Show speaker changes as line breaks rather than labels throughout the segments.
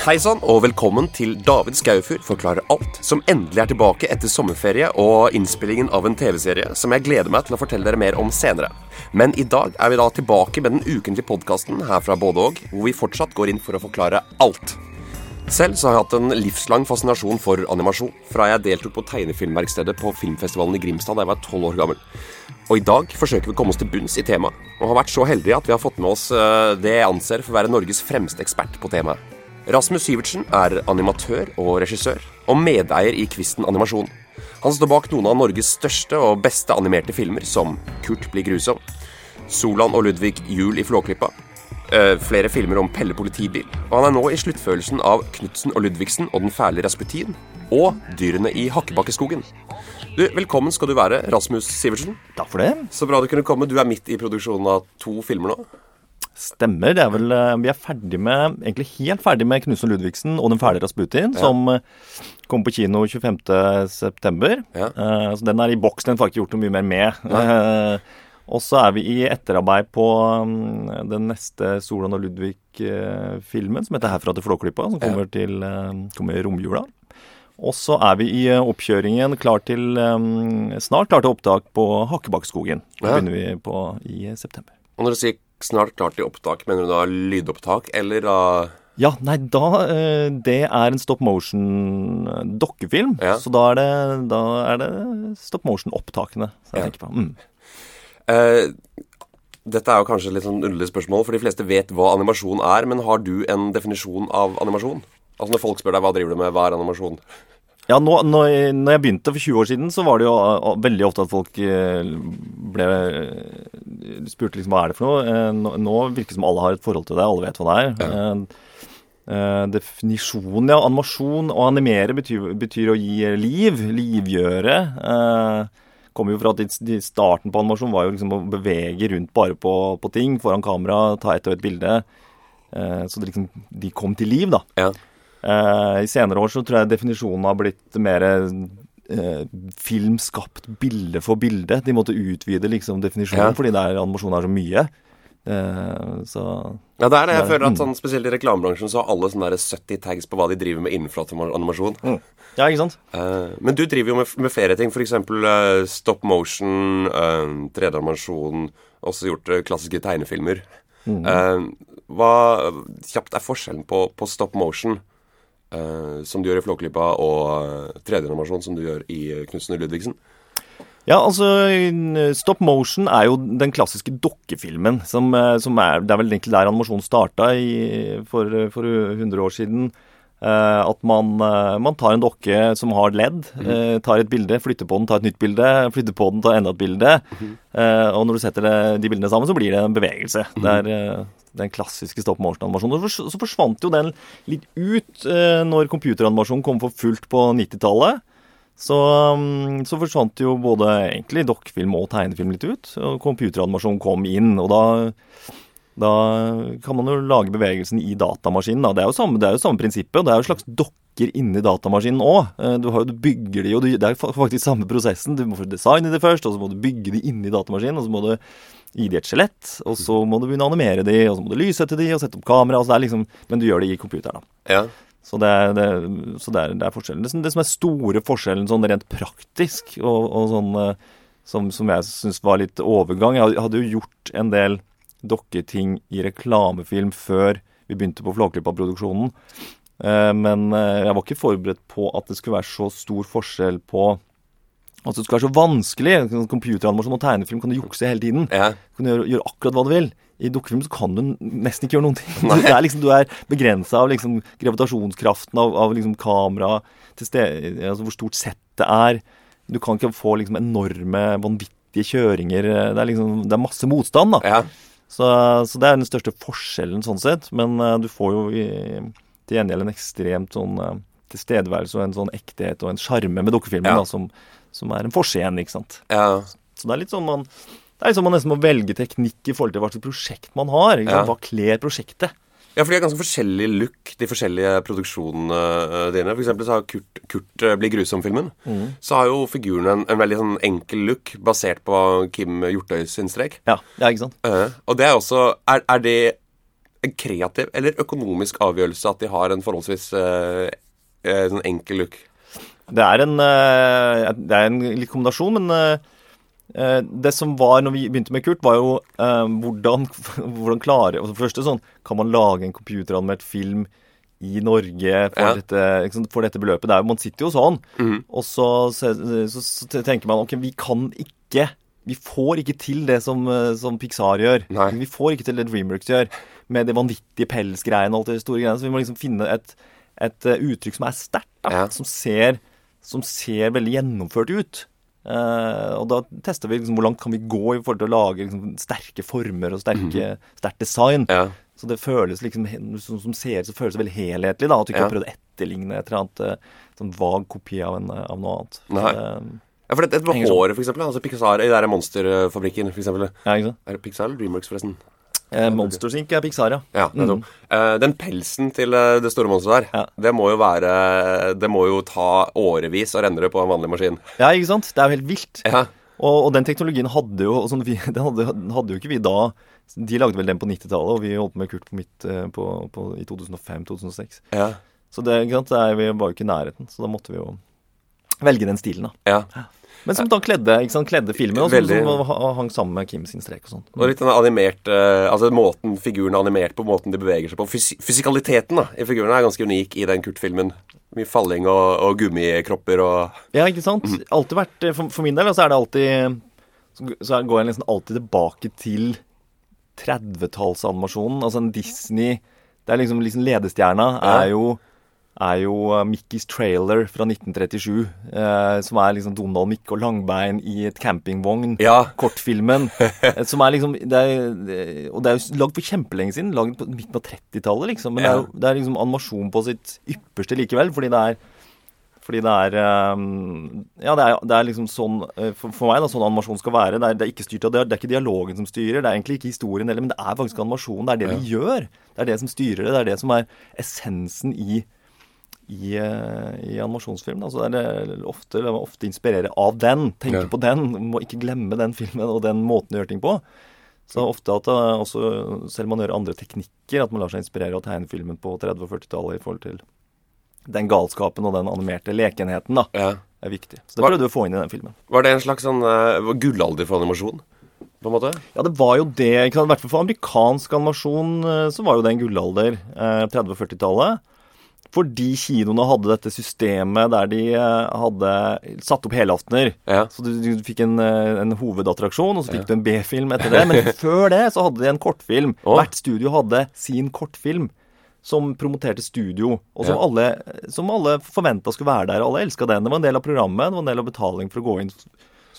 Hei sann, og velkommen til David Skaufur forklarer alt, som endelig er tilbake etter sommerferie og innspillingen av en TV-serie som jeg gleder meg til å fortelle dere mer om senere. Men i dag er vi da tilbake med den ukentlige podkasten her fra Både og, hvor vi fortsatt går inn for å forklare alt. Selv så har jeg hatt en livslang fascinasjon for animasjon, fra jeg deltok på tegnefilmverkstedet på filmfestivalen i Grimstad da jeg var tolv år gammel. Og i dag forsøker vi å komme oss til bunns i temaet, og har vært så heldige at vi har fått med oss eh, det jeg anser for å være Norges fremste ekspert på temaet. Rasmus Syvertsen er animatør og regissør, og medeier i Kvisten Animasjon. Han står bak noen av Norges største og beste animerte filmer, som Kurt blir grusom, Solan og Ludvig Jul i Flåklypa, eh, flere filmer om Pelle politibil, og han er nå i sluttfølelsen av Knutsen og Ludvigsen og Den fæle Rasputin, og Dyrene i Hakkebakkeskogen. Du, Velkommen skal du være, Rasmus Sivertsen.
Takk for det.
Så bra du kunne komme. Du er midt i produksjonen av to filmer nå.
Stemmer. det er vel, eh, Vi er ferdig med, egentlig helt ferdig med Knutsen Ludvigsen og Den fæle Rasputin, som kom kommer på kino 25.9.
Ja.
Uh, så den er i boks. Den får jeg ikke gjort noe mye mer med. Uh, og så er vi i etterarbeid på um, den neste Solan og Ludvig-filmen, som heter 'Herfra til Flåklypa', som kommer, til, uh, kommer i romjula. Og så er vi i oppkjøringen klar til, um, snart klar til opptak på Hakkebakkeskogen.
Ja.
begynner vi på i september.
Og når du sier snart klart i opptak, mener du da lydopptak, eller da
Ja, nei, da eh, Det er en stop motion-dokkefilm.
Ja.
Så da er det, da er det stop motion-opptakene jeg
Ja.
tenker på. Mm.
Uh, Dette er jo kanskje litt sånn underlig spørsmål, for de fleste vet hva animasjon er, men har du en definisjon av animasjon? Altså Når folk spør deg hva driver du med, hva er animasjon?
Ja, nå, når, jeg, når jeg begynte for 20 år siden, så var det jo veldig ofte at folk uh, ble uh, spurte liksom hva er det for noe. Eh, Nå, virker det som alle har et forhold til det, alle vet hva det er. Eh, eh, definisjonen, ja. Animasjon og animere betyr, betyr å gi liv, livgjøre. Eh, kommer jo fra at starten på animasjon var jo liksom å bevege rundt bare på, på ting foran kamera, ta ett og ett bilde. Eh, så det liksom, de kom til liv, da.
Ja.
Eh, I senere år så tror jeg definisjonen har blitt mer eh, film skapt bilde for bilde. De måtte utvide liksom definisjonen,
Ja.
fordi det er, animasjon er så mye. Uh, så
Ja, det er det. Jeg
er-
føler at
mm.
sånn, Spesielt i reklamebransjen så har alle sånne der 70 tags på hva de driver med innenfor animasjon.
Ja, ikke sant?
Uh, men du driver jo med, med flere ting, f.eks. Uh, stop motion, uh, 3D-animasjon, også gjort klassiske tegnefilmer. Eh, hva kjapt er forskjellen på, på stop motion, eh, som du gjør i Flåklypa, og eh, 3D-animasjon, som du gjør i uh, Knutsen og Ludvigsen?
Ja, altså Stop motion er jo den klassiske dokkefilmen. Som, som er, det er vel egentlig der animasjonen starta for, for 100 år siden. Eh, at man, eh, man tar en dokke som har ledd, mm. tar et bilde, flytter på den, tar et nytt bilde, flytter på den, tar enda et bilde. Mm. og når du setter de bildene sammen, så blir det en bevegelse. Det er eh, den klassiske stop motion-animasjonen. Så forsvant jo den litt ut eh, når computeranimasjonen kom for fullt på 90-tallet. Så, um, så forsvant jo både egentlig dokkefilm og tegnefilm litt ut. Og computeranimasjon kom inn, og da, da kan man jo lage bevegelsen i datamaskinen. Da. Det, er jo samme, det er jo samme prinsippet, og det er jo slags dokker inni datamaskinen òg. Du, du bygger de jo, det er faktisk samme prosessen. Du må først designe de først, og så må du bygge de inni datamaskinen, og så må du gi de et skjelett, og så må du begynne å animere de, og så må du lyssette de, og sette opp kamera. Altså det liksom, men du gjør det i computeren, da.
Ja.
Så det er, det, så det er, det er forskjellen. Det, som- det som er store forskjellen sånn rent praktisk, og, og sånn eh, som, som jeg syns var litt overgang Jeg hadde jo gjort en del dokketing i reklamefilm før vi begynte på Flåklypa-produksjonen. Eh, men eh, jeg var ikke forberedt på at det skulle være så stor forskjell på At det skulle være så vanskelig. Computeranimasjon og tegnefilm kan du jukse hele tiden.
ja.
Du kan gjøre, gjøre akkurat hva du vil. I dukkefilm så kan du nesten ikke gjøre noen ting. Du er, liksom, du er begrensa av liksom, gravitasjonskraften av, av liksom, kamera altså hvor stort settet er. Du kan ikke få liksom, enorme, vanvittige kjøringer. Det er, liksom, det er masse motstand, da.
ja.
Så, så det er den største forskjellen sånn sett. Men uh, du får jo i, til gjengjeld en ekstremt sånn uh, tilstedeværelse og en sånn ekthet og en sjarme med dukkefilmen
Ja.
da, som, som er en forskjell ikke sant.
ja.
Så det er litt sånn man det er liksom man nesten må velge teknikk i forhold til hva slags prosjekt man har. Hva kler prosjektet?
Ja, for de har ganske forskjellig look, de forskjellige produksjonene eh, dine. For eksempel så har Kurt, Kurt eh, blir grusom-filmen. Så har jo figuren en, en veldig sånn enkel look, basert på Kim Hjortøy sin strek.
Ja, ja ikke sant?
Uh, og det er også Er, er det en kreativ eller økonomisk avgjørelse at de har en forholdsvis uh, uh, sånn enkel look?
Det er en, det er en litt kombinasjon, men det som var når vi begynte med Kurt, var jo eh, hvordan, hvordan klare altså For det første sånn Kan man lage en computeranmeldt film i Norge for,
Ja.
dette, sant, for dette beløpet? Det er, man sitter jo sånn.
Mm.
Og så, så, så, så tenker man ok, vi kan ikke Vi får ikke til det som, eh, som Pixar gjør.
Nei.
Vi får ikke til det Dreamworks gjør, med det vanvittige pelsgreiene og alt det store greiene. Så vi må liksom finne et, et eh, uttrykk som er sterkt.
Ja.
Som, som ser veldig gjennomført ut. Eh, og da tester vi liksom hvor langt kan vi gå i forhold til å lage liksom, sterke former og sterke, sterkt design.
Ja.
Så det føles liksom som, som ser så føles det veldig helhetlig. da, At du ikke
Ja.
har prøvd å etterligne et eller annet eh, sånn vag kopi av, en, av noe annet.
Nei.
Uh,
Ja, for dette med
Henger sånn.
håret, for eksempel. Altså Pixar i der monsterfabrikken, for eksempel.
ja, ikke sant?
Er det Pixar eller Dreamworks, forresten?
Eh, Monsters er Pixar, ja.
Ja, mm. Eh, den pelsen til eh, det store monsteret der,
Ja.
det må jo være Det må jo ta årevis å rendre på en vanlig maskin.
Ja, ikke sant? Det er jo helt vilt.
Ja.
Og, og den teknologien hadde jo sånn, vi, den hadde, hadde jo ikke vi da. De lagde vel den på 90-tallet, og vi holdt med Kurt på midt eh, på, på, i 2005-2006.
Ja.
Så det, det er, vi var jo ikke i nærheten, så da måtte vi jo velge den stilen, da.
ja.
Men som da kledde, kledde filmen, og som,
Veldig.
som hang sammen med Kim sin strek og sånn.
Og litt den animert eh, Altså måten figuren er animert på, måten de beveger seg på. Fysi fysikaliteten da i figurene er ganske unik i den Kurt-filmen. Mye falling og, og gummikropper og
Ja, ikke sant? Alltid vært, eh, for, for min del, så er det alltid Så så går jeg nesten alltid tilbake til 30-tallsanimasjonen. Altså en Disney Det er liksom, liksom ledestjerna er jo er jo uh, Mickey's Trailer fra 1937. Eh, som er liksom Donald, Mikke og Langbein i et campingvogn.
Ja.
Kortfilmen. eh, som er liksom det er, Og det er jo lagd for kjempelenge siden. Lagd på midten av 30-tallet, liksom. Men det, er det er liksom animasjon på sitt ypperste likevel. Fordi det er fordi det er ehm, Ja, det er, det er liksom sånn eh, for, for meg da, sånn animasjon skal være. Det er, det er ikke styrt av det, det er ikke dialogen som styrer. Det er egentlig ikke historien heller, men det er faktisk animasjonen. Det er det vi gjør. Det er det som styrer det. Det er det som er essensen i i, eh, i animasjonsfilm. Altså det er ofte, la meg ofte inspirere av den. Tenke
Ja.
på den. Må ikke glemme den filmen og den måten å gjøre ting på. Så ofte at det også, selv man gjør andre teknikker, at man lar seg inspirere av tegnefilmen på 30- og 40-tallet i forhold til den galskapen og den animerte lekenheten, da,
ja.
er viktig. Så det prøvde vi å få inn i den filmen.
Var det en slags sånn uh, gullalder for animasjon? På en måte?
Ja, det var jo det. I hvert fall for amerikansk animasjon eh, så var jo det en gullalder. Eh, 30- og 40-tallet. Fordi kinoene hadde dette systemet der de eh, hadde satt opp helaftener.
Ja.
Så du, du fikk en, eh, en hovedattraksjon, og så fikk du en B-film etter det. Men før det så hadde de en kortfilm.
Oh.
Hvert studio hadde sin kortfilm. Som promoterte studio, og som
Ja.
alle, som alle forventa skulle være der. Alle elska den. Det var en del av programmet, det var en del av betaling for å gå inn.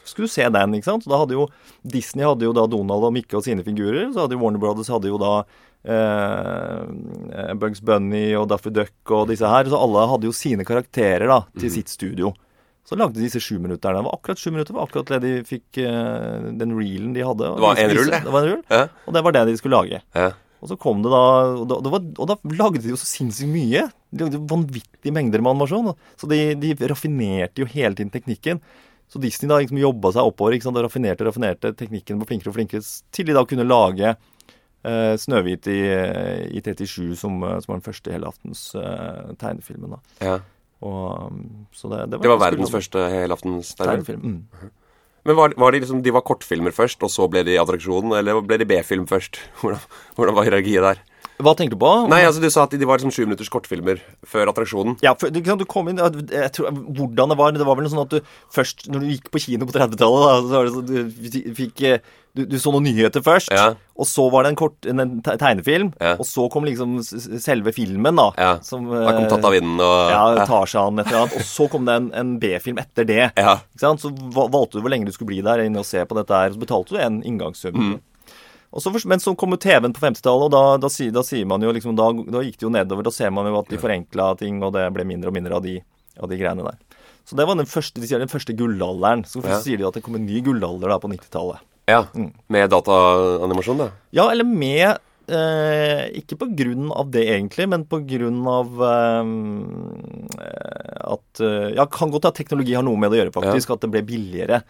Skulle du se den, ikke sant. Så da hadde jo Disney hadde jo da Donald og Mikke og sine figurer. Så hadde jo Warner Brothers hadde jo da eh, Bugs Bunny og Daffy Duck og disse her. Så alle hadde jo sine karakterer da til sitt studio. Så lagde de disse sjuminutterne. Det var akkurat sju minutter. Det var akkurat det de fikk eh, Den reelen de hadde.
Det var en rull, det.
det var en rull,
Ja.
Og det var det de skulle lage.
Ja.
Og så kom det da Og da, var, og da lagde de jo så sinnssykt mye. De lagde jo vanvittige mengder med animasjon. Så de, de raffinerte jo hele tiden teknikken. Så Disney da liksom jobba seg oppover ikke sant? og raffinerte raffinerte teknikken på flinkere og flinkere til de da kunne lage eh, Snøhvit i, i 37, som, eh, som var den første helaftens uh, tegnefilmen. da.
ja.
Og, um, så det,
Det var verdens første helaftens tegnefilm.
tegnefilm. Mm.
Men var, var de liksom De var kortfilmer først, og så ble de attraksjonen, Eller ble de B-film først? Hvordan, hvordan var hierarkiet der?
Hva tenker du på?
Nei, altså du sa at de var liksom sju minutters kortfilmer før attraksjonen.
Ja, for, ikke sant, du kom inn jeg tror, Hvordan det var Det var vel sånn at du først Når du gikk på kino på 30-tallet, så sånn du fikk eh, du, du så noen nyheter først,
Ja.
og så var det en kort en, tegnefilm,
Ja.
og så kom liksom selve filmen, da.
Ja.
Som,
Da kom
eh,
Tatt av vinden og
Ja, Tarzan et eller annet. Og så kom det en, en B-film etter det. Så valgte du hvor lenge du skulle bli der inne og se på dette her. Så betalte du en inngangssum.
Mm.
Og så, men så kom jo TV-en på 50-tallet, og da, da, da sier man jo liksom da, da gikk det jo nedover. Da ser man jo at de forenkla ting, og det ble mindre og mindre av de, av de greiene der. Så det var den første, de sier den første gullalderen. Så
Ja.
sier de at det kom en ny gullalder da på 90-tallet.
Ja. Med dataanimasjon, da.
Ja, eller med eh, Ikke på grunn av det, egentlig, men på grunn av eh, at eh, Ja, kan godt at teknologi har noe med det å gjøre, faktisk. At det ble billigere.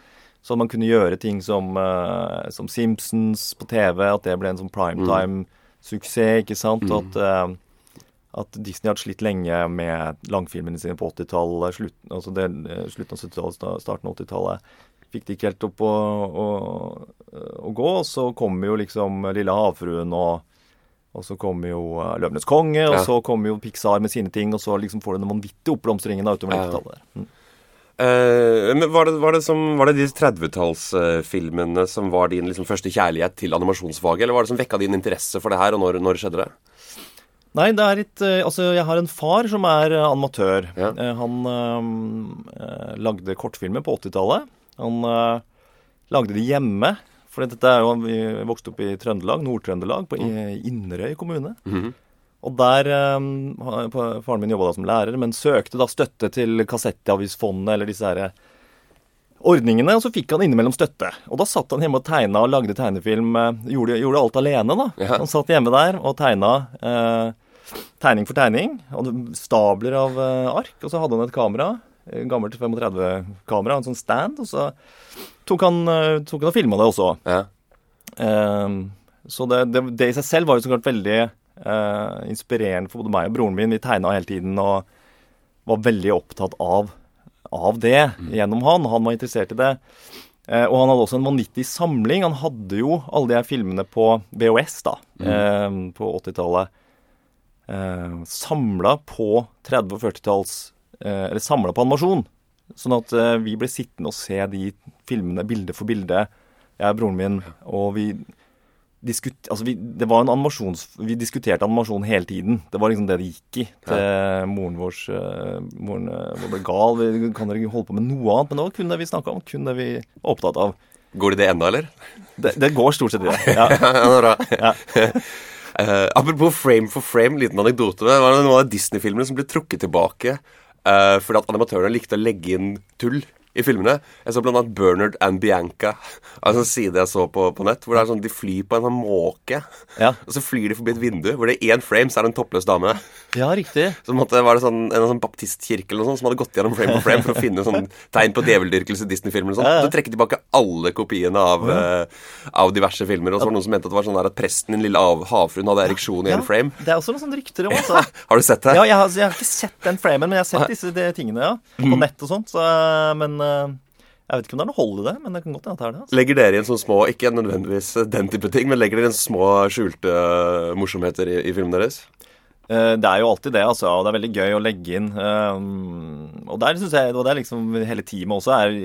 Så man kunne gjøre ting som, uh, som Simpsons på TV. At det ble en sånn primetime suksess, ikke sant. Og at, uh, at Disney hadde slitt lenge med langfilmene sine på 80-tallet, slutt, altså eh, slutten av 70-tallet, starten av 80-tallet. Fikk det ikke helt opp å, å, å gå. Så kommer jo liksom Lille havfruen og og så kommer jo uh, 'Løvenes konge', og
Ja.
så kommer jo Pixar med sine ting, og så liksom får du den vanvittige oppblomstringen utover 90-tallet. Mm.
Eh, men var det, var, det som, var det de 30-tallsfilmene som var din liksom, første kjærlighet til animasjonsfaget, eller var det som vekka din interesse for det her, og når, når skjedde det?
Nei, det er et, eh, Altså, jeg har en far som er eh, animatør.
Ja.
Eh, han eh, eh, lagde kortfilmer på 80-tallet. Han eh, lagde de hjemme. For dette er jo Vi vokste opp i Trøndelag, Nord-Trøndelag, på i- Inderøy kommune.
Mhm.
Og der eh, pa- Faren min jobba da som lærer, men søkte da støtte til Kassettavisfondet eller disse herre ordningene, og så fikk han innimellom støtte. Og da satt han hjemme og tegna og lagde tegnefilm. eh, Gjorde, gjorde alt alene, da.
Ja.
Han satt hjemme der og tegna eh, tegning for tegning. Hadde stabler av eh, ark, og så hadde han et kamera. eh, Gammelt 35-kamera, en sånn stand. Og så tok han, eh, tok han og filma det også.
Ja.
Eh, så det, det, det i seg selv var jo så klart veldig eh, inspirerende for både meg og broren min. Vi tegna hele tiden og var veldig opptatt av, av det gjennom han. Han var interessert i det. Eh, og han hadde også en vanvittig samling. Han hadde jo alle de her filmene på VHS da, eh, på 80-tallet. Eh, samla på 30- og 40-talls eh, Eller samla på animasjon. Sånn at vi ble sittende og se de filmene bilde for bilde, jeg og broren min, og vi diskut, altså vi, det var en animasjons... Vi diskuterte animasjon hele tiden. Det var liksom det det gikk i. Til moren vår eh, Moren eh, ble gal. Vi kan dere holde på med noe annet? Men det var kun det vi snakka om. Kun det vi var opptatt av.
Går det det ennå, eller?
Det, det går stort sett i det. Ja.
Ja.
Ja.
uh, apropos frame for frame, liten anekdote. med, Det var noen av Disney-filmene som ble trukket tilbake uh, fordi at animatørene likte å legge inn tull i filmene. Jeg så blant annet Bernard and Bianca, altså en side jeg så på, på nett, hvor det er sånn de flyr på en sånn måke.
Ja.
Og så flyr de forbi et vindu hvor det er én frame, så er det en toppløs dame.
ja, riktig.
Så måtte, var det sånn, en sånn baptistkirke eller noe sånt som hadde gått gjennom frame for frame for å finne sånn tegn på djeveldyrkelse i Disney-filmer.
Ja, ja.
Så trekke tilbake alle kopiene av, uh, av diverse filmer. Og så var det noen som mente at det var sånn der at presten i Den lille av- havfruen hadde ereksjon i en frame.
Det er også noen sånne rykter om, altså.
Har du sett det?
Ja, jeg har, jeg har ikke sett den framen, men jeg har sett disse de tingene, ja. På nett og sånt. Så, eh, men eh, jeg vet ikke om det er noe hold i det, men det kan godt hende at det er det. Altså.
Legger dere inn sånne små, ikke nødvendigvis den type ting, men legger dere inn små skjulte eh, morsomheter i, i filmen deres?
Eh, Det er jo alltid det, altså. Og det er veldig gøy å legge inn. Og der synes jeg, og det er liksom hele teamet også er,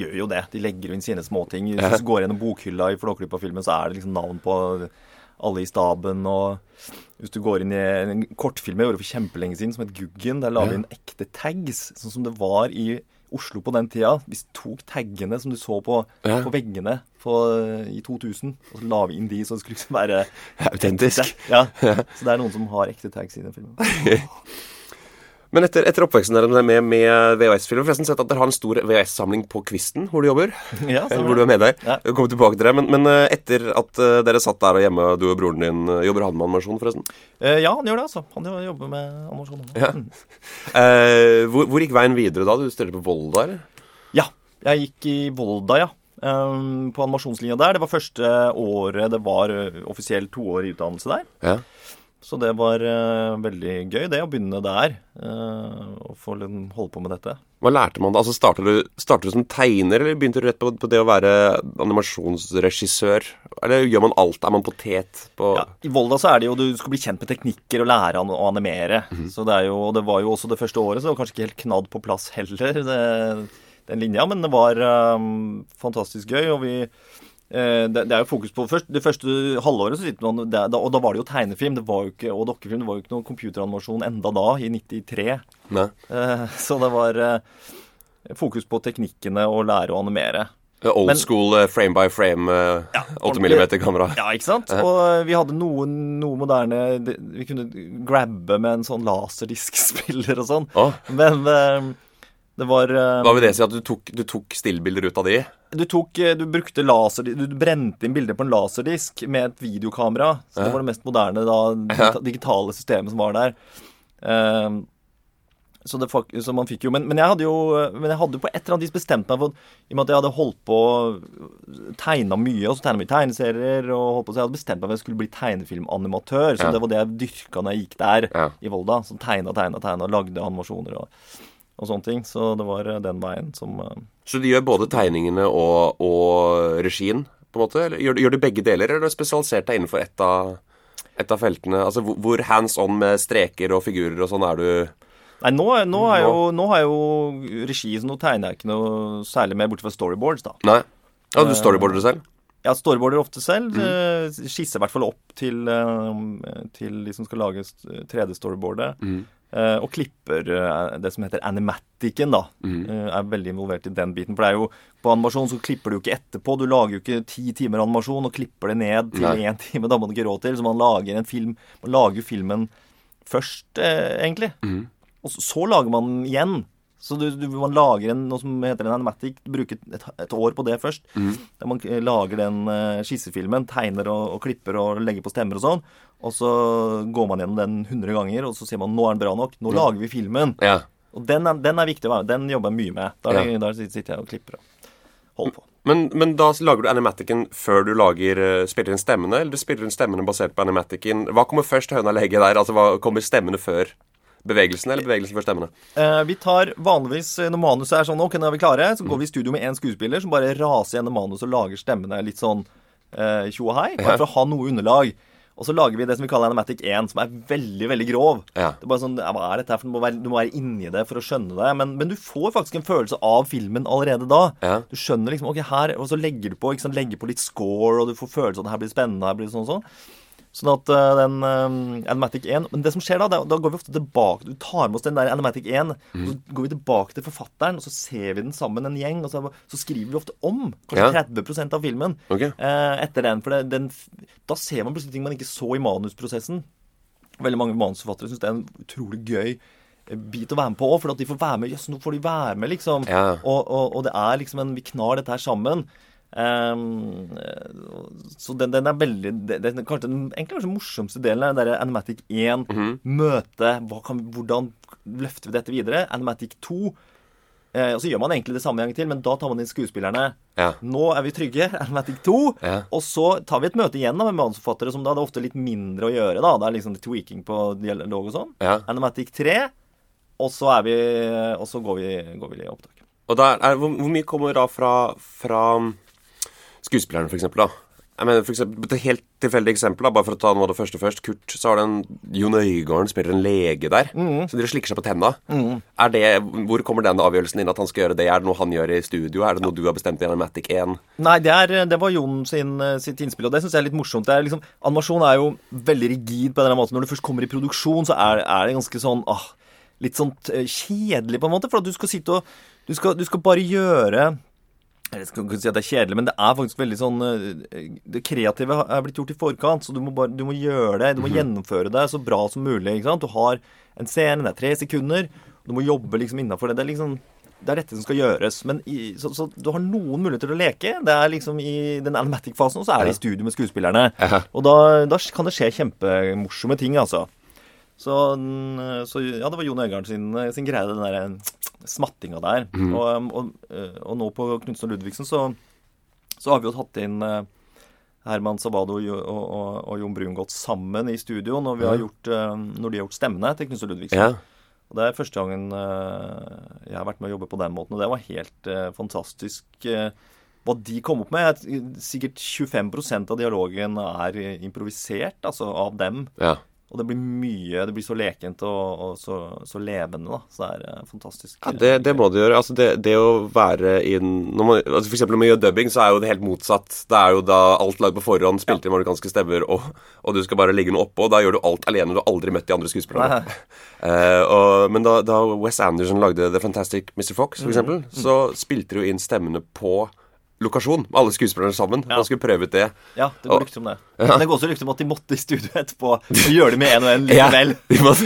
gjør jo det. De legger inn sine småting. Hvis du går gjennom bokhylla i Flåklypa-filmen, så er det liksom navn på alle i staben. Og hvis du går inn i en kortfilm jeg gjorde for kjempelenge siden som het Guggen, der la vi inn ekte tags, sånn som det var i Oslo på den tida. Vi tok taggene som du så på,
Ja.
på veggene på, i 2000, og så la vi inn de så det skulle liksom være
Autentisk.
ja, så det er noen som har ekte tags i den filmen.
Men etter, etter oppveksten deres med, med VHS-filmer Forresten sett at dere har en stor VHS-samling på Kvisten, hvor du jobber.
Ja,
hvor du er med der.
Ja.
Kommer tilbake til det. Men, men eh, etter at eh, dere satt der og hjemme, du og broren din, eh, jobber han med animasjon, forresten?
Eh, ja, han gjør det, altså. Han jobber med animasjon.
Ja.
Mm.
Eh, hvor, hvor gikk veien videre da? Du studerer på Volda, eller?
ja. Jeg gikk i Volda, ja. Um, på animasjonslinja der. Det var første året det var offisiell toårig utdannelse der.
Ja.
Så det var uh, veldig gøy, det, å begynne der. Uh, og få liksom holde på med dette.
Hva lærte man da? Altså, startet du, startet du som tegner, eller begynte du rett på, på det å være animasjonsregissør? Eller gjør man alt? Er man potet på
Ja, I Volda så er det jo du skal bli kjent med teknikker og lære å animere. Så det er jo, og det var jo også det første året, så det var kanskje ikke helt knadd på plass heller, det, den linja. Men det var um, fantastisk gøy, og vi det, det er jo fokus på først, Det første halvåret så sitter man det, Og da var det jo tegnefilm det var jo ikke, og dokkefilm. Det var jo ikke noen computeranimasjon enda da, i 93.
Nei.
Eh, så det var eh, fokus på teknikkene og lære å animere.
Old school eh, frame by frame, ja, 8 mm-kamera.
Ja, ikke sant? Og eh, vi hadde noen, noe moderne Vi kunne grabbe med en sånn laserdiskspiller og sånn.
Oh.
Men eh, det var eh,
hva vil det si? At du tok, du tok stillbilder ut av de?
du, tok, eh, du brukte laser Du brente inn bilder på en laserdisk med et videokamera. Så det var det mest moderne da, digitale systemet som var der. Eh, Så, det, så man fikk jo men, men jeg hadde jo Men jeg hadde jo på et eller annet vis bestemt meg for I og med at jeg hadde holdt på Tegna mye, og så tegna mye tegneserier og holdt på Så jeg hadde bestemt meg for at jeg skulle bli tegnefilmanimatør. Så
Ja.
det var det jeg dyrka når jeg gikk der
Ja.
i Volda. Så tegna, tegna, tegna, lagde animasjoner og, og sånne ting. Så det var eh, den veien som eh,
Så du gjør både tegningene og, og regien, på en måte? Eller gjør, gjør du begge deler, eller har du spesialisert deg innenfor ett av, et av feltene? Altså hvor, hands on med streker og figurer og sånn er du?
Nei, nå, nå, er jo, nå har jeg jo regi, så nå tegner jeg ikke noe særlig mer, bortsett fra storyboards, da.
Nei? Ja, du storyboarder det selv?
Ja, storyboarder ofte selv. Mm. Skisser i hvert fall opp til, eh, til de som skal lage 3D-storyboardet. eh, Og klipper eh, det som heter animaticen, da. Eh, Er veldig involvert i den biten. For det er jo på animasjon så klipper du jo ikke etterpå. Du lager jo ikke ti timer animasjon og klipper det ned til én time. Da må du ikke råd til. Så man lager en film Man lager filmen først, eh, egentlig. Og så, så lager man den igjen. Så du, du, man lager en, noe som heter en animatic. Bruker et, et år på det først. Der man eh, lager den eh, skissefilmen, tegner og, og klipper og legger på stemmer og sånn. Og så går man gjennom den 100 ganger, og så ser man nå er den bra nok. Nå lager vi filmen.
Ja.
Og den er, den er viktig. Den jobber jeg mye med. Da,
Ja.
da sitter jeg og klipper og holder på.
Men, men da lager du animaticen før du lager, eh, spiller inn stemmene, eller du spiller inn stemmene basert på animaticen? Hva kommer først, høna eller egget der? Altså, hva kommer stemmene før bevegelsene, eller bevegelsen før stemmene?
Eh, vi tar vanligvis, eh, når manuset er sånn Ok, nå er vi klare, så går vi i studio med én skuespiller som bare raser gjennom manuset og lager stemmene litt sånn eh, og hei, bare for å ha noe underlag. Og så lager vi det som vi kaller Animatic 1, som er veldig, veldig grov.
Ja.
Det er bare sånn, ja, Hva er dette her? For du må være, du må være inni det for å skjønne det. Men, men du får faktisk en følelse av filmen allerede da.
Ja.
Du skjønner liksom Ok, her Og så legger du på sant, legger på litt score, og du får følelse av at det her blir spennende. her blir sånn og sånn. Sånn at uh, den uh, Animatic 1 Men det som skjer da, det, da går vi ofte tilbake Du tar med oss den der Animatic 1, og så går vi tilbake til forfatteren, og så ser vi den sammen, en gjeng, og så, så skriver vi ofte om kanskje
Ja.
30 av filmen
okay.
uh, etter den. For det, den, da ser man plutselig ting man ikke så i manusprosessen. Veldig mange manusforfattere syns det er en utrolig gøy bit å være med på òg, for at de får være med. Jøss, nå får de være med, liksom.
Ja.
Og, og, og det er liksom en Vi knar dette her sammen. Eh, så den, den er veldig det, det, er kanskje den egentlig kanskje morsomste delen er der Animatic 1. Møte hva kan, Hvordan løfter vi dette videre? Animatic 2. Eh, og så gjør man egentlig det samme en gang til, men da tar man inn skuespillerne.
Ja.
Nå er vi trygge. Animatic 2.
Ja.
Og så tar vi et møte igjen da med manusforfattere som da hadde ofte litt mindre å gjøre. da Det er liksom tweaking på dialog og sånn.
Ja.
Animatic 3. Og så er vi Og så går vi, går vi i opptak.
Og der, er, hvor, hvor mye kommer da fra, fra skuespillerne, for eksempel, da? Jeg mener, for eksempel, Et helt tilfeldig eksempel, da, bare for å ta noe av det første først. Kurt, så har du en Jon Øigarden spiller en lege der, som dere slikker seg på tenna. Er det, Hvor kommer den avgjørelsen inn at han skal gjøre det? Er det noe han gjør i studio? Er det noe du har bestemt i Animatic 1?
Nei, det, er, det var Jon sin, sitt innspill, og det syns jeg er litt morsomt. Det er liksom, animasjon er jo veldig rigid på en eller annen måte. Når du først kommer i produksjon, så er, er det ganske sånn ah, Litt sånn eh, kjedelig, på en måte. For at du skal sitte og Du skal, du skal bare gjøre jeg skal ikke si at det er kjedelig, men det er faktisk veldig sånn eh, Det kreative er blitt gjort i forkant, så du må, bare, du må gjøre det. Du må gjennomføre det så bra som mulig. ikke sant? Du har en scene, det er tre sekunder. Du må jobbe liksom innafor det. Det er liksom det er dette som skal gjøres. Men i, så, så du har noen muligheter til å leke. Det er liksom I den animatic-fasen, og så er det i studio med skuespillerne. Og da, da kan det skje kjempemorsomme ting, altså. Så, så ja, det var Jon Øigarden sin, sin greie, den der smattinga der. Og, og, og nå på Knutsen og Ludvigsen så, så har vi jo tatt inn eh, Herman Sabado og, og, og, Jon Brungot sammen i studio når, vi har gjort, eh, når de har gjort stemmene til Knutsen og Ludvigsen.
Ja.
Og Det er første gangen eh, jeg har vært med å jobbe på den måten, og det var helt eh, fantastisk. eh, hva de kom opp med. Sikkert 25% av dialogen er eh, improvisert, altså av dem.
ja.
Og det blir mye Det blir så lekent og, og så, så levende, da. Så det er eh, fantastisk.
Ja, det, det må du gjøre. Altså det, det å være inn når man, altså For eksempel når man gjør dubbing, så er jo det helt motsatt. Det er jo da alt lagd på forhånd, spilt inn amerikanske stemmer, og, og du skal bare legge noe oppå. Da gjør du alt alene. Du har aldri møtt de andre skuespillerne. uh, og, men da, da Wes Anderson lagde The Fantastic Mr. Fox, for eksempel, så spilte jo inn stemmene på lokasjon, med alle skuespillerne sammen.
Ja.
Man skulle prøve ut det.
Ja, det går rykter om det. Men det går også rykter om at de måtte i studio etterpå og gjøre det med en og en
Ja,
likevel.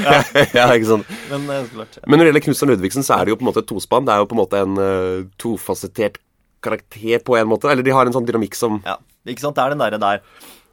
Ja, ja, ikke sant.
Men eh, klart.
Men når det gjelder Knutsen Ludvigsen, så er det jo på en måte et tospann. Det er jo på en måte en uh, tofasettert karakter på en måte. Eller de har en sånn dynamikk som
Ja, ikke sant. Det er den derre der.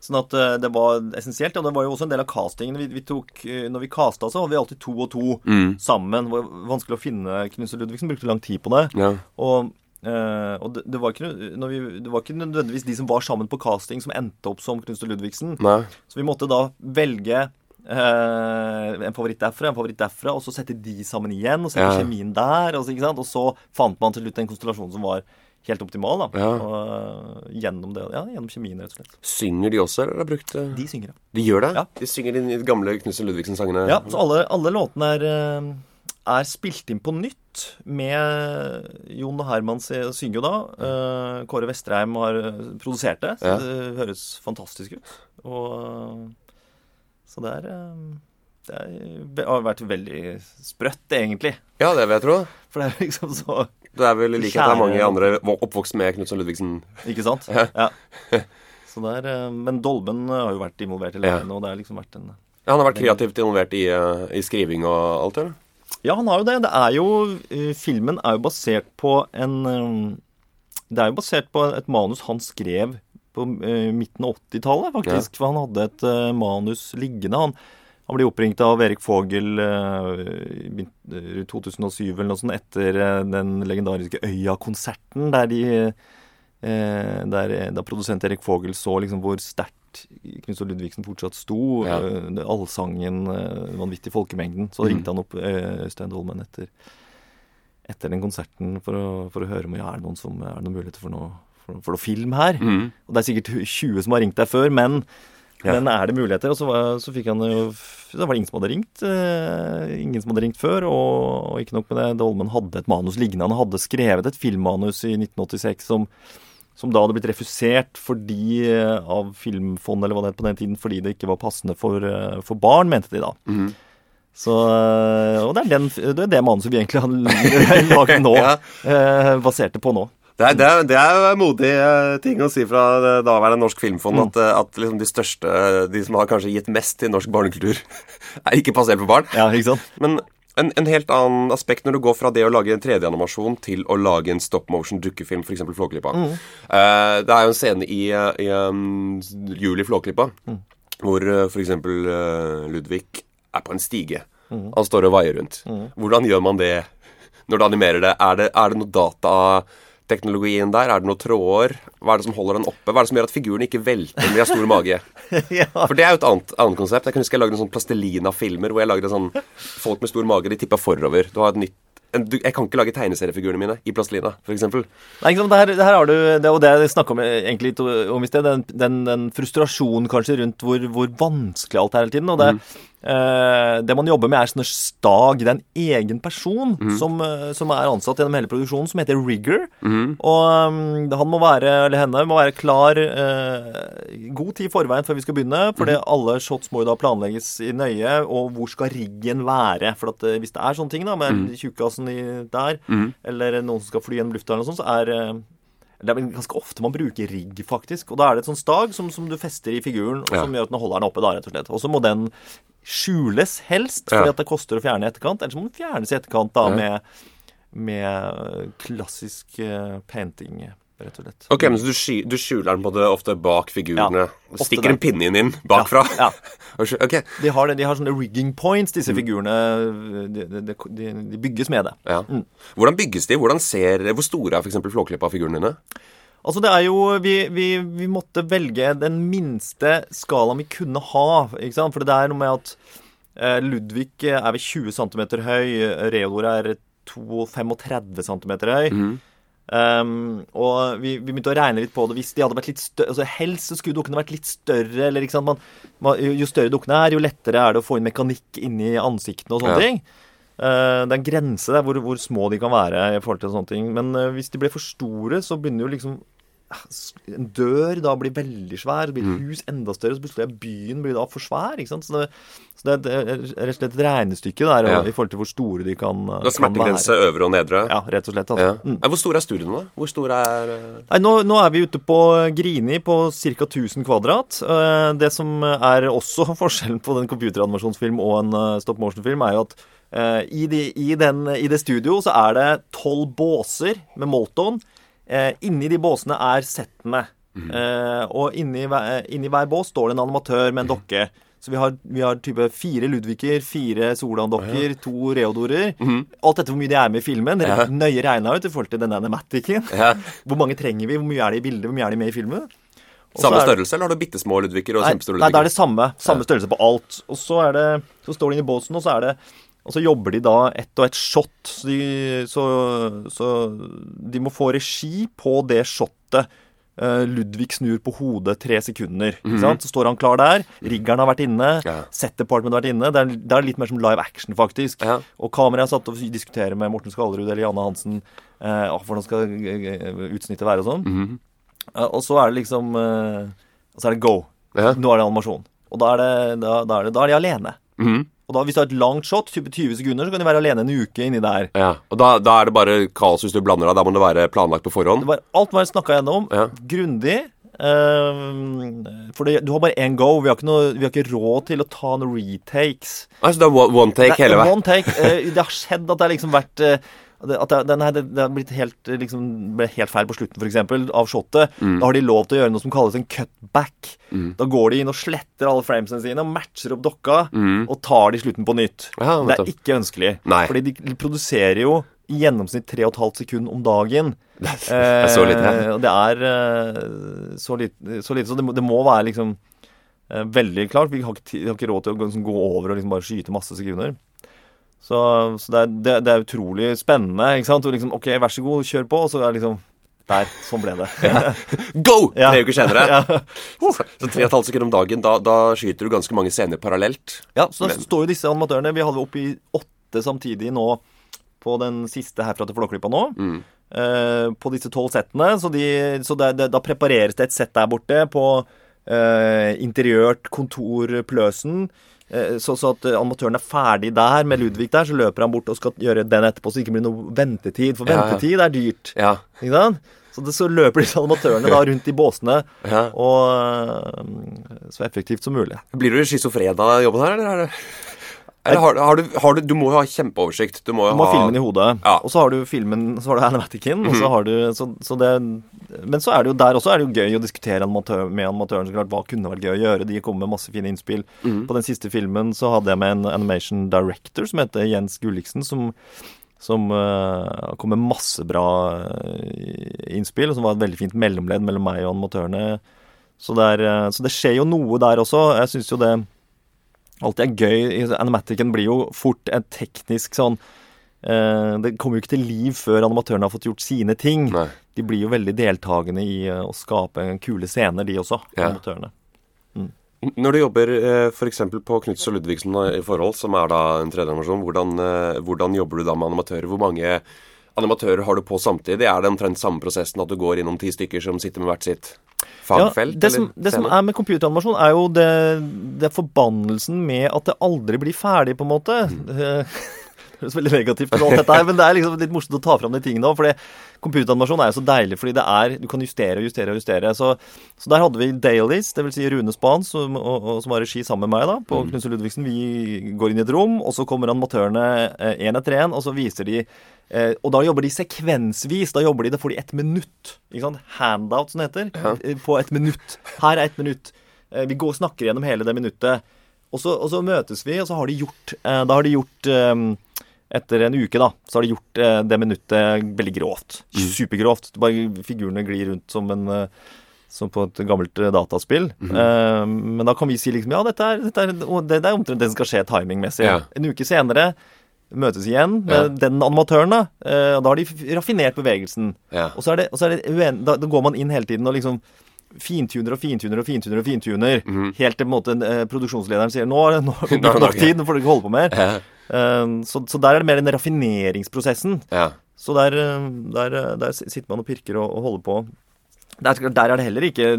Sånn at eh, det var essensielt. Og det var jo også en del av castingen. Vi, vi tok, når vi casta, så var vi alltid to og to
Mm.
sammen. Det var vanskelig å finne Knutsen Ludvigsen. Brukte lang tid på det.
Ja.
Og, eh, og det, det, var ikke, når vi, det var ikke nødvendigvis de som var sammen på casting, som endte opp som Knut Ludvigsen.
Nei.
Så vi måtte da velge uh, en favoritt derfra, en favoritt derfra, og så sette de sammen igjen, og sette
Ja.
kjemien der. Og så, ikke sant? og så fant man til slutt en konstellasjon som var helt optimal. da.
Ja.
Og, uh, gjennom det, ja, gjennom kjemien, rett og slett.
Synger de også, eller har de brukt
De synger, ja.
De gjør det?
Ja.
De synger de gamle Knutsen Ludvigsen-sangene?
Ja, så alle, alle låtene er, er spilt inn på nytt med Jon og Herman synger jo da. Eh, Kåre Vestreim har eh, produsert det. Så
Ja.
det høres fantastisk ut. Og eh, Så det er Det har vært veldig sprøtt, egentlig.
Ja, det vil jeg tro.
For det er liksom så
Det er vel i likhet med mange andre oppvokst med Knutsen Ludvigsen.
Ikke sant?
Ja.
Ja. Så det er, men Dolben har jo vært involvert i
Ja.
lagene, og det har liksom vært en
Ja, han har vært kreativt involvert i, i skriving og alt, eller?
Ja, han har jo det. Det er jo eh, Filmen er jo basert på en eh, Det er jo basert på et manus han skrev på eh, midten av 80-tallet, faktisk. For han hadde et manus liggende. Han, han ble oppringt av Erik Fogel i 2007 eller noe sånt, etter den legendariske Øya-konserten, der de der, da produsent Erik Fogel så liksom hvor sterkt Knut Ludvigsen fortsatt sto.
Ja.
eh, allsangen, eh, vanvittig folkemengden. Så ringte han opp eh, Øystein Dolmen etter, etter den konserten for å, for å høre om ja, er det noen som er det noen muligheter for noe, for, for noe film her.
Mm.
Og det er sikkert 20 som har ringt deg før, men,
Ja.
men er det muligheter? Og så, var, så fikk han jo Da var det ingen som hadde ringt. Eh, ingen som hadde ringt før. Og, og ikke nok med det, Dolmen hadde et manus liggende. Han hadde skrevet et filmmanus i 1986 som som da hadde blitt refusert fordi, eh, av Filmfondet eller hva det het på den tiden, fordi det ikke var passende for, eh, for barn, mente de da.
Mm.
Så, eh, og det er, den, det er det manuset vi egentlig har laget nå,
Ja.
eh, basert det på nå.
Det er, det, er, det er modig eh, ting å si fra det daværende Norsk Filmfond
Mm.
at, at liksom de største, de som har kanskje gitt mest til norsk barnekultur, er ikke basert på barn.
Ja, ikke sant?
Men en, en helt annen aspekt når du går fra det å lage en 3D-animasjon til å lage en stop motion dukkefilm, f.eks. Flåklypa.
Mm.
Uh, det er jo en scene i, eh, i um, Juli Flåklypa
Mm.
hvor uh, f.eks. Uh, Ludvig er på en stige.
Mm.
Han står og vaier rundt. Hvordan gjør man det når du animerer det? Er det, er det noe datateknologien der? Er det noen tråder? Hva er det som holder den oppe? Hva er det som gjør at figuren ikke velter når de har stor mage?
ja.
For det er jo et annet, annet konsept. Jeg kan huske jeg lagde en sånn plastelina-filmer hvor jeg lagde sånn folk med stor mage, de tippa forover. Du har et nytt en, du, Jeg kan ikke lage tegneseriefigurene mine i plastelina, f.eks.
Nei, ikke sant, det her, det her har du, det, og det jeg snakka om egentlig om i sted, den, den, den frustrasjonen kanskje rundt hvor, hvor vanskelig alt er hele tiden. Og det, eh, det man jobber med, er sånne stag. Det er en egen person som, eh, som er ansatt gjennom hele produksjonen, som heter Rigger. Og um, han må være, eller henne må være klar uh, god tid i forveien før vi skal begynne. For alle shots må jo da planlegges i nøye. Og hvor skal riggen være? For at, uh, hvis det er sånne ting da, med tjukkasen i, der, eller noen som skal fly gjennom lufta eller noe sånt, så er det er ganske ofte man bruker rigg, faktisk. Og da er det et sånt stag som, som du fester i figuren, og
Ja.
som gjør at den holder den oppe, da, rett og slett. Og så må den skjules helst,
Ja.
fordi at det koster å fjerne i etterkant. Eller så må den fjernes i etterkant da
Ja.
med, med klassisk eh, painting, rett og slett.
Ok, men så du, sky, du skjuler den på det ofte bak figurene.
Ja, ofte
stikker
det.
en pinne inn, inn bakfra.
Ja,
ja. okay.
De har, det, de har sånne rigging points, disse figurene. De, de, de, de bygges med det.
ja. Hvordan bygges de? Hvordan ser, Hvor store er f.eks. Flåklypa-figurene dine?
Altså det er jo vi, vi, vi måtte velge den minste skalaen vi kunne ha. ikke sant? For det er noe med at eh, Ludvig er ved 20 cm høy. Reodor er 32 cm høy. Um, og vi, vi begynte å regne litt på det. Hvis de hadde vært litt større altså Helst så skulle dukkene vært litt større. Eller, ikke sant? Man, man, jo større dukkene er, jo lettere er det å få inn mekanikk inni ansiktene og sånne
Ja.
ting. Eh, det er en grense der hvor, hvor små de kan være i forhold til sånne ting. Men uh, hvis de ble for store, så begynner jo liksom En dør da blir veldig svær, så blir
Mm.
et hus enda større, så plutselig er byen blir da for svær. ikke sant? Så det, så det er rett og slett et regnestykke der
Ja.
i forhold til hvor store de kan, det er
smertegrense øvre og nedre.
Ja, rett og slett.
Ja.
Altså. Mm.
Eh, Hvor store er studiene, da? Hvor store er eh,
Nei, nå, nå er vi ute på Grini på ca. 1000 kvadrat. Eh, Det som er også forskjellen på en computeranimasjonsfilm og en stop motion-film, er jo at i, de, i, den, i det studio så er det tolv båser med Molton. Eh, inni de båsene er settene. Eh, og inni, hver- inni hver bås står det en animatør med en dokke. Så vi har, vi har type fire Ludviger, fire Solan-dokker, to Reodorer. Alt etter hvor mye de er med i filmen. Det er nøye regna ut i forhold til denne animaticen.
Ja.
Hvor mange trenger vi? Hvor mye er det i bildet? Hvor mye er de med i filmen? Også
Samme størrelse, eller har du bitte små Ludviger og kjempestore Ludviger?
nei, det er det samme. Samme størrelse på alt. Og så det Så står de inni båsen, og så er det og så jobber de da ett og ett shot. Så de, så, så de må få regi på det shotet. Eh, Ludvig snur på hodet tre sekunder. sant? Så står han klar der. Riggeren har vært inne.
Ja.
Set har vært inne. Det er, det er litt mer som live action, faktisk.
Ja.
Og kameraet er satt og diskuterer med Morten Skallerud eller Janne Hansen eh, hvordan skal eh, utsnittet være og sånn. Eh, og så er det liksom eh, så er det go.
Ja.
Nå er det animasjon. Og da er, det, da, da er, det, da er de alene.
Mhm.
Og da, hvis du har et langt shot, type 20 sekunder, så kan de være alene en uke inni der.
Ja, og da, da er det bare kaos hvis du blander deg. Da må det være planlagt på forhånd.
Det var, alt var snakka gjennom.
Ja.
Grundig. Uh, for det, du har bare én go. Vi har, ikke noe, vi har ikke råd til å ta noen retakes.
Altså, det er one, take hele veien.
One take. Uh, det har skjedd at det har liksom vært det- at det, nei, det, det har blitt helt, liksom, ble helt feil på slutten, f.eks., av shotet.
Mm.
Da har de lov til å gjøre noe som kalles en cutback. Da går de inn og sletter alle framesene sine og matcher opp dokka, og tar de slutten på nytt.
Mm. Ja,
det er ikke ønskelig.
Nei.
Fordi de produserer jo i gjennomsnitt 3,5 sekunder om dagen.
Det er så lite, ja.
Eh, det er eh, så lite, så, lite, så det, må, det må være liksom eh, veldig klart. Vi har ikke, har ikke råd til å gå, liksom, gå over og liksom bare skyte masse sekunder. Så, så det, er, det, det er utrolig spennende. ikke sant? Og liksom, OK, vær så god, kjør på. Og så er det liksom Der. Sånn ble det.
Go!
Ja.
Tre uker senere.
ja.
Så tre og et halvt sekund om dagen, da, da skyter du ganske mange scener parallelt.
ja, så da
Men-
står jo disse animatørene Vi hadde oppi åtte samtidig nå på den siste herfra til Flåklypa nå.
Mm.
eh, på disse tolv settene. Så, de, så det, det, da prepareres det et sett der borte på eh, interiørt kontor Pløsen. Eh, så, så at amatøren er ferdig der med Ludvig der, så løper han bort og skal gjøre den etterpå, så det ikke blir noe ventetid. For
Ja, ja.
ventetid er dyrt.
Ja.
Ikke sant? Så, det, så løper disse animatørene da rundt i båsene
Ja.
og eh, så effektivt som mulig.
Blir du schizofren av jobben her, eller? Er det eller har, har, du, har du Du må jo ha kjempeoversikt. Du må jo
Du må ha filmen i hodet,
Ja.
Og så har du filmen, så har du animaticen, og så har du så, så det, Men så er det jo der også er det jo gøy å diskutere animatør, med animatøren. så klart, Hva kunne vært gøy å gjøre? De kom med masse fine innspill.
Mm.
På den siste filmen så hadde jeg med en animation director som heter Jens Gulliksen, som som uh, kom med masse bra eh, innspill, og som var et veldig fint mellomledd mellom meg og animatørene. Så det, er, eh, så det skjer jo noe der også. Jeg syns jo det alltid er gøy. Animaticen blir jo fort en teknisk sånn eh, Det kommer jo ikke til liv før animatørene har fått gjort sine ting.
Nei.
De blir jo veldig deltakende i eh, å skape kule scener, de også,
Ja.
animatørene.
Når du jobber eh, f.eks. på Knuts og Ludvigsen i forhold, som er da en tredjeanimasjon, hvordan, eh, hvordan jobber du da med animatører? Hvor mange animatører har du på samtidig? Er det omtrent samme prosessen at du går innom ti stykker som sitter med hvert sitt fagfelt?
Ja, det, som, det som er med computeranimasjon, er jo det, det forbannelsen med at det aldri blir ferdig, på en måte.
Mm.
Det høres veldig negativt ut, alt dette her, men det er liksom litt morsomt å ta fram de tingene òg. For computeranimasjon er jo så deilig, fordi det er Du kan justere og justere og justere. Så, så der hadde vi Dailies, dvs. Si Rune Span, som, og, og, som var regi sammen med meg da, på
Mm.
Knutsen Ludvigsen. Vi går inn i et rom, og så kommer animatørene én etter én, og så viser de Eh, og da jobber de sekvensvis. Da jobber de, da får de ett minutt. Ikke sant? Handout, som det heter. Ja. På ett minutt. Her er ett minutt. Eh, vi går og snakker gjennom hele det minuttet. Og så, og så møtes vi, og så har de gjort eh, Da har de gjort eh, Etter en uke, da, så har de gjort eh, det minuttet veldig grovt. Supergrovt. Bare figurene glir rundt som en eh, som på et gammelt eh, dataspill. Eh, men da kan vi si liksom Ja, dette er, dette er, det, det er omtrent det som skal skje timingmessig.
Ja.
En uke senere møtes igjen med den animatøren. Da Eh, og da har de raffinert bevegelsen.
Ja.
Og så er det, og så er det uen, da, da går man inn hele tiden og liksom fintuner og fintuner og fintuner. og fintuner Helt til på en måte eh, produksjonslederen sier nå er det nå
Nå
nok
nok,
tid, nå får du ikke holde på mer.
Ja.
Eh, så, så der er det mer den raffineringsprosessen.
Ja.
Så der, eh, der, eh, der sitter man og pirker og, og holder på. Der, der er det heller ikke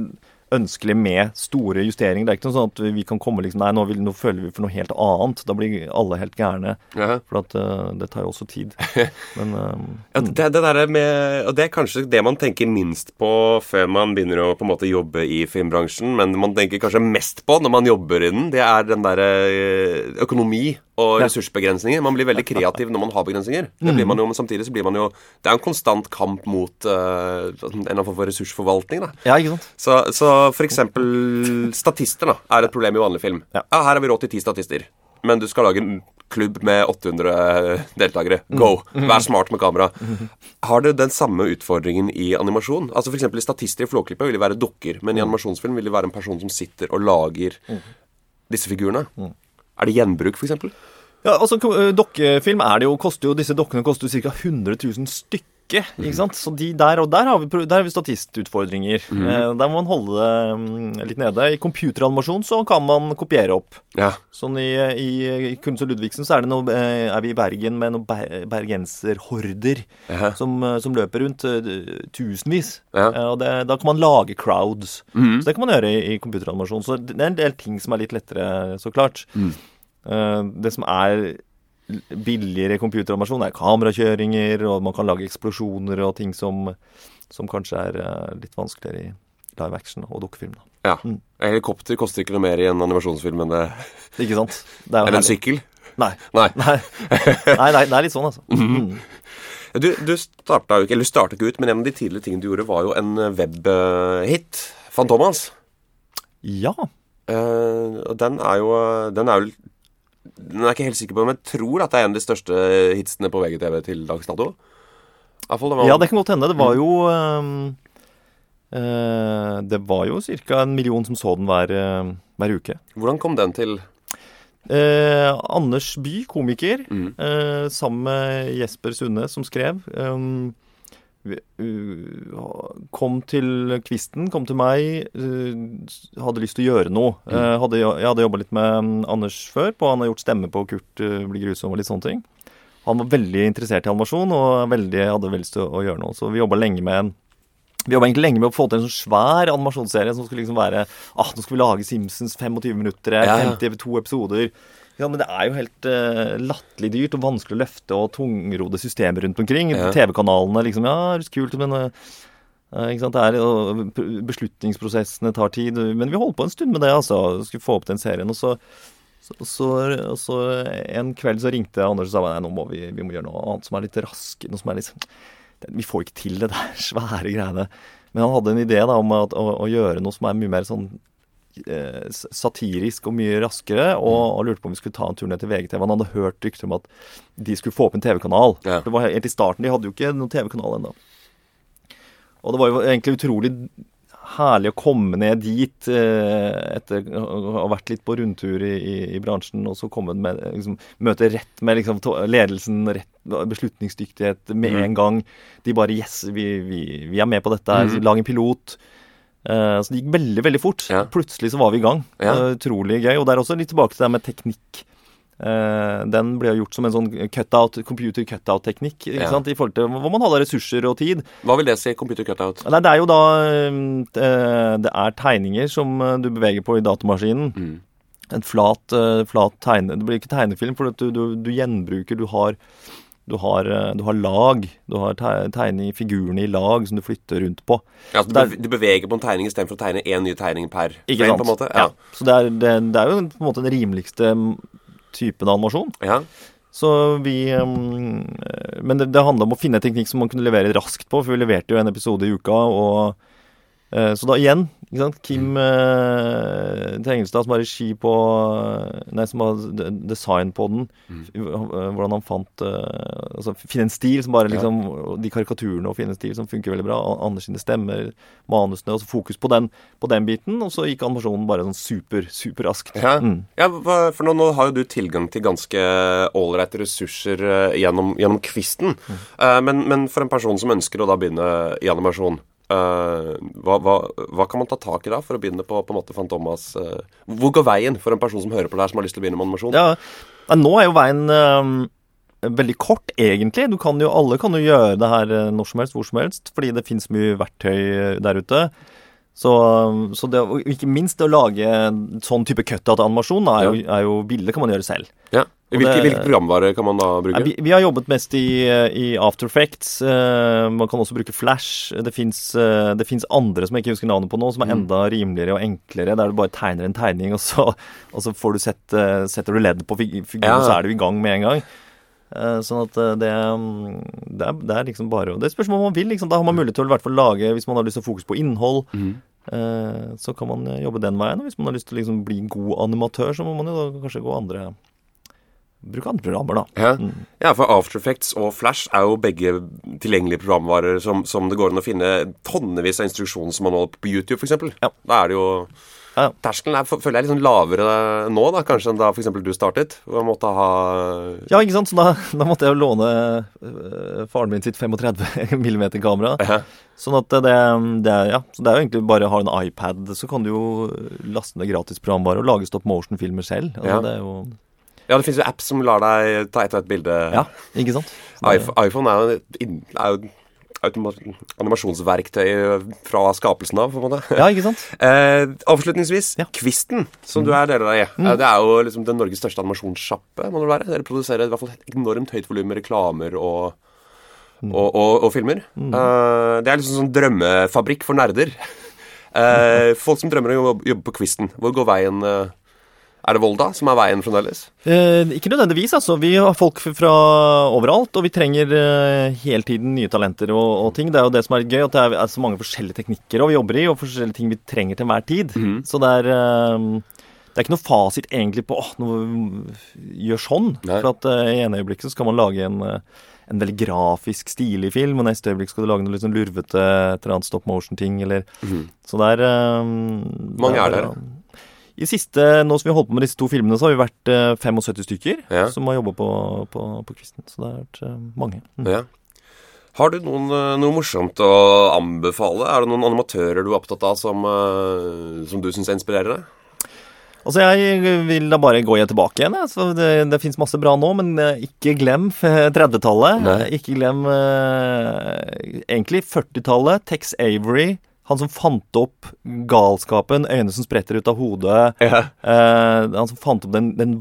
ønskelig med store justeringer. Det er ikke noe sånn at vi kan komme liksom Nei, nå, vil, nå føler vi for noe helt annet. Da blir alle helt gærne.
Ja.
For at, uh, det tar jo også tid. Men eh,
Ja, det, det der med, og det er kanskje det man tenker minst på før man begynner å på en måte jobbe i filmbransjen, men man tenker kanskje mest på når man jobber i den, det er den derre økonomi og ressursbegrensninger. Man blir veldig kreativ når man har begrensninger. Det blir man jo, Men samtidig så blir man jo Det er en konstant kamp mot uh, en eller annen form for ressursforvaltning. da.
Ja, ikke sant?
Så, så for eksempel statister da, er et problem i vanlig film.
Ja.
Ja, Her har vi råd til ti statister. Men du skal lage en klubb med 800 deltakere. Go! Vær smart med kamera. Har du den samme utfordringen i animasjon? Altså eksempel Statister i Flåklippet vil de være dukker, men i animasjonsfilm vil de være en person som sitter og lager disse figurene. Er det gjenbruk, eksempel?
Ja, altså Dokkefilm er det jo, koster jo, disse dokkene koster jo ca. 100 000 stykke. ikke sant? Så de der, og der har vi, der har vi statistutfordringer. Mm. der må man holde det mm, litt nede. I computeranimasjon så kan man kopiere opp.
Ja.
Sånn i, i, Kunst og Ludvigsen så er, det noe, eh, er vi i Bergen med noen ber bergenserhorder
ja.
som, eh, som løper rundt eh, tusenvis.
Ja.
Eh, og det, da kan man lage crowds. Så det kan man gjøre i, i computeranimasjon. Så det er en del ting som er litt lettere, så klart. Eh, det som er billigere computeranimasjon, er kamerakjøringer, og man kan lage eksplosjoner og ting som, som kanskje er eh, litt vanskeligere i live action og dukkefilm. da.
ja. Helikopter koster ikke noe mer i en animasjonsfilm enn det
Ikke sant? Det er
enn en sykkel.
Nei.
Nei.
Nei. Nei, det er litt sånn, altså. Mm.
Du, du jo ikke, eller startet ikke ut, men en av de tidligere tingene du gjorde, var jo en webhit. Fantomas.
Ja.
Uh, den er jo Den er jo Den er jeg ikke helt sikker på, men jeg tror at det er en av de største hitsene på VGTV til dags dato. Var
ja, det kan godt hende. Det var jo um, uh, Det var jo ca. en million som så den hver, uh, hver uke.
Hvordan kom den til
Eh, Anders By, komiker,
Mm.
eh, sammen med Jesper Sunde, som skrev, uh, kom til kvisten, kom til meg, uh, hadde lyst til å gjøre noe. Eh, hadde, jeg hadde jobba litt med um, Anders før, på han har gjort stemme på Kurt uh, blir grusom og litt sånne ting. Han var veldig interessert i animasjon og veldig, hadde veldig lyst til å gjøre noe. Så vi jobba lenge med en vi jobba egentlig lenge med å få til en sånn svær animasjonsserie som skulle liksom være ah, Nå skal vi lage Simpsons 25 minutter,
50 ja.
52 episoder. Ja, men det er jo helt uh, latterlig dyrt og vanskelig å løfte og tungrodde systemer rundt omkring.
Ja.
TV-kanalene liksom Ja, det er kult, men uh, ikke sant? Det er, og beslutningsprosessene tar tid. Men vi holdt på en stund med det, altså. Skulle få opp den serien. Og så, så, så, så en kveld så ringte Anders og sa nei, nå må vi, vi må gjøre noe annet som er litt raskt, Noe som er litt Vi får ikke til det der svære greiene. Men han hadde en idé da, om at, å, å gjøre noe som er mye mer sånn eh, satirisk og mye raskere, og, og lurte på om vi skulle ta en tur ned til VGTV. Han hadde hørt rykter om at de skulle få opp en TV-kanal.
Ja.
Det var helt i starten, De hadde jo ikke noen TV-kanal ennå. Og det var jo egentlig utrolig herlig å komme ned dit eh, etter å ha vært litt på rundtur i, i, i bransjen, og så komme med, liksom, møte rett med liksom, ledelsen, rett, beslutningsdyktighet med en gang. De bare Yes, vi, vi, vi er med på dette her. Lag en pilot. Eh, så det gikk veldig, veldig fort.
Ja.
Plutselig så var vi i gang.
Ja.
Eh, utrolig gøy. Og det er også litt tilbake til det med teknikk. Eh, den ble jo gjort som en sånn cutout, computer cutout-teknikk.
Ja.
I forhold til hvor man hadde ressurser og tid.
Hva vil det si, computer cutout?
Nei, det er jo da eh, Det er tegninger som eh, du beveger på i datamaskinen.
Mm.
En flat, flat tegne... Det blir ikke tegnefilm, for du, du, du gjenbruker Du har du har, du har lag. Du har te- tegning, figurene i lag som du flytter rundt på.
Ja,
så er-
du, beveger på en tegning istedenfor å tegne én ny tegning per frame, på en måte?
Ja. Så det er, det, det er jo på en måte den rimeligste typen animasjon.
ja.
Så vi eh, Men det, det handla om å finne en teknikk som man kunne levere raskt på, for vi leverte jo en episode i uka, og Så da igjen, ikke sant Kim uh, Tengelstad, som har regi på Nei, som har design på den. eh, Hvordan han fant eh, Altså finne en stil som bare
Ja.
liksom De karikaturene og finne en stil som funker veldig bra. An- Anders sine stemmer, manusene, og så fokus på den, på den biten. Og så gikk animasjonen bare sånn super, superraskt.
Ja,
Mm.
ja for nå, nå har jo du tilgang til ganske ålreite ressurser eh, gjennom, gjennom kvisten.
Mm.
Eh, men, men for en person som ønsker å da begynne i animasjon, eh, hva, hva, hva kan man ta tak i da for å begynne på, på en måte Fantomas uh, Hvor går veien for en person som hører på det her, som har lyst til å begynne med animasjon?
Ja, nå er jo veien uh, veldig kort, egentlig. Du kan jo, alle kan jo gjøre det her når som helst, hvor som helst, fordi det fins mye verktøy der ute. Så, så det, og ikke minst å lage sånn type cut-out-animasjon er, jo- er jo billig, kan man gjøre selv.
Ja. Hvilke,
det-
hvilke programvare kan man da bruke?
Vi, vi har jobbet mest i, i After Effects. Uh, man kan også bruke Flash. Det fins andre som jeg ikke husker navnet på nå, som er enda rimeligere og enklere. Der du bare tegner en tegning, og så, og så får du sett, uh, setter du ledd på figuren,
Ja.
så er du i gang med en gang. Eh, sånn at eh, det, mm, det, er, det er liksom bare Det spørs spørsmål man vil. Liksom. Da har man mulighet til å hvert fall lage Hvis man har lyst til å fokusere på innhold,
mm.
eh, så kan man jobbe den veien. Og hvis man har lyst til å liksom bli god animatør, så må man jo da kanskje gå andre Bruke andre programmer, da.
Ja.
Mm.
ja, for After Effects og Flash er jo begge tilgjengelige programvarer som, som det går an å finne tonnevis av instruksjonsmanualer på YouTube, f.eks.
Ja.
Da er det jo
Ja.
Terskelen er, føler jeg er litt sånn lavere nå da, kanskje enn da f.eks. du startet. Og måtte ha
Ja, ikke sant? Så da, da måtte jeg jo låne øh, faren min sitt 35 mm-kamera.
Ja.
Sånn at det, det, ja, så det er jo egentlig bare å ha en iPad, så kan du jo laste ned gratis programvare og lage stop motion-filmer selv. Altså,
Ja.
Det er jo
ja, det fins jo apps som lar deg ta ett og ett bilde.
Ja, ikke sant? Det-
iPhone, er jo, er jo animasjonsverktøy fra skapelsen av, på en måte.
Ja, ikke sant?
Eh, avslutningsvis,
Ja. Mm.
Kvisten, som du er deler av i. Eh, Det er jo liksom den Norges største animasjonssjappe, må det være. Dere produserer i hvert fall et enormt høyt volum reklamer og,
Mm.
og, og, og filmer. Eh, det er liksom sånn drømmefabrikk for nerder. Eh, folk som drømmer om å jobbe- jobbe på Kvisten. Hvor går veien eh, Er det Volda som er veien fremdeles?
Eh, ikke nødvendigvis, altså. Vi har folk fra overalt, og vi trenger eh, hele tiden nye talenter og, og ting. Det er jo det som er gøy, at det er, er så mange forskjellige teknikker og vi jobber i, og forskjellige ting vi trenger til enhver tid. Så det er eh, det er ikke noe fasit egentlig på åh, nå gjør sånn.
Nei.
For at eh, i ene øyeblikket så skal man lage en, eh, en veldig grafisk, stilig film, og neste øyeblikk skal du lage noe litt sånn lurvete et eller annet stop motion-ting, eller Så det er eh,
mange
det
er dere?
I siste, Nå som vi har holdt på med disse to filmene, så har vi vært eh, 75 stykker
Ja.
som har jobba på, på, på Kvisten. Så det har vært eh, mange. Mm.
Ja. Har du noen, eh, noe morsomt å anbefale? Er det noen animatører du er opptatt av som, eh, som du syns er inspirerende?
Altså, jeg vil da bare gå igjen tilbake igjen. Så det, det fins masse bra nå, men eh, ikke glem 30-tallet. Ikke glem eh, egentlig 40-tallet. Tex Avery. Han som fant opp galskapen, øyne som spretter ut av hodet.
Ja.
Eh, han som fant opp den, den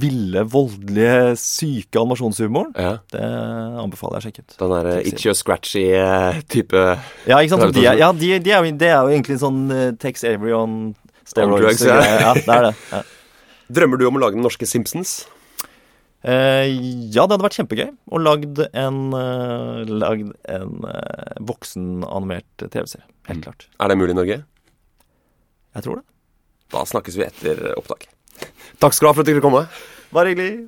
ville, voldelige, syke animasjonshumoren.
ja.
Det anbefaler jeg å sjekke ut.
Den derre itchy og scratchy eh, type
Ja, ikke sant? De er, ja, de, de er det er jo egentlig sånn uh, Tex Avery on steroids.
ja.
ja, det er det. Ja.
Drømmer du om å lage den norske Simpsons?
Eh, ja, det hadde vært kjempegøy å lagd en, uh, lagd en uh, voksenanimert TV-serie. Helt klart.
Er det mulig i Norge?
Jeg tror det.
Da snakkes vi etter opptak. Takk skal du ha for at du kunne komme.
Bare hyggelig.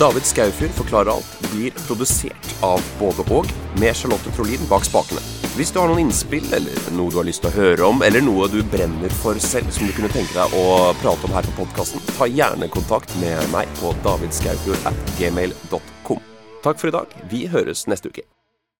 David Skaufjord forklarer alt blir produsert av både og, med Charlotte Trolin bak spakene. Hvis du har noen innspill, eller noe du har lyst til å høre om, eller noe du brenner for selv som du kunne tenke deg å prate om her på podkasten, ta gjerne kontakt med meg på davidskaufjord at gmail.com. Takk for i dag. Vi høres neste uke.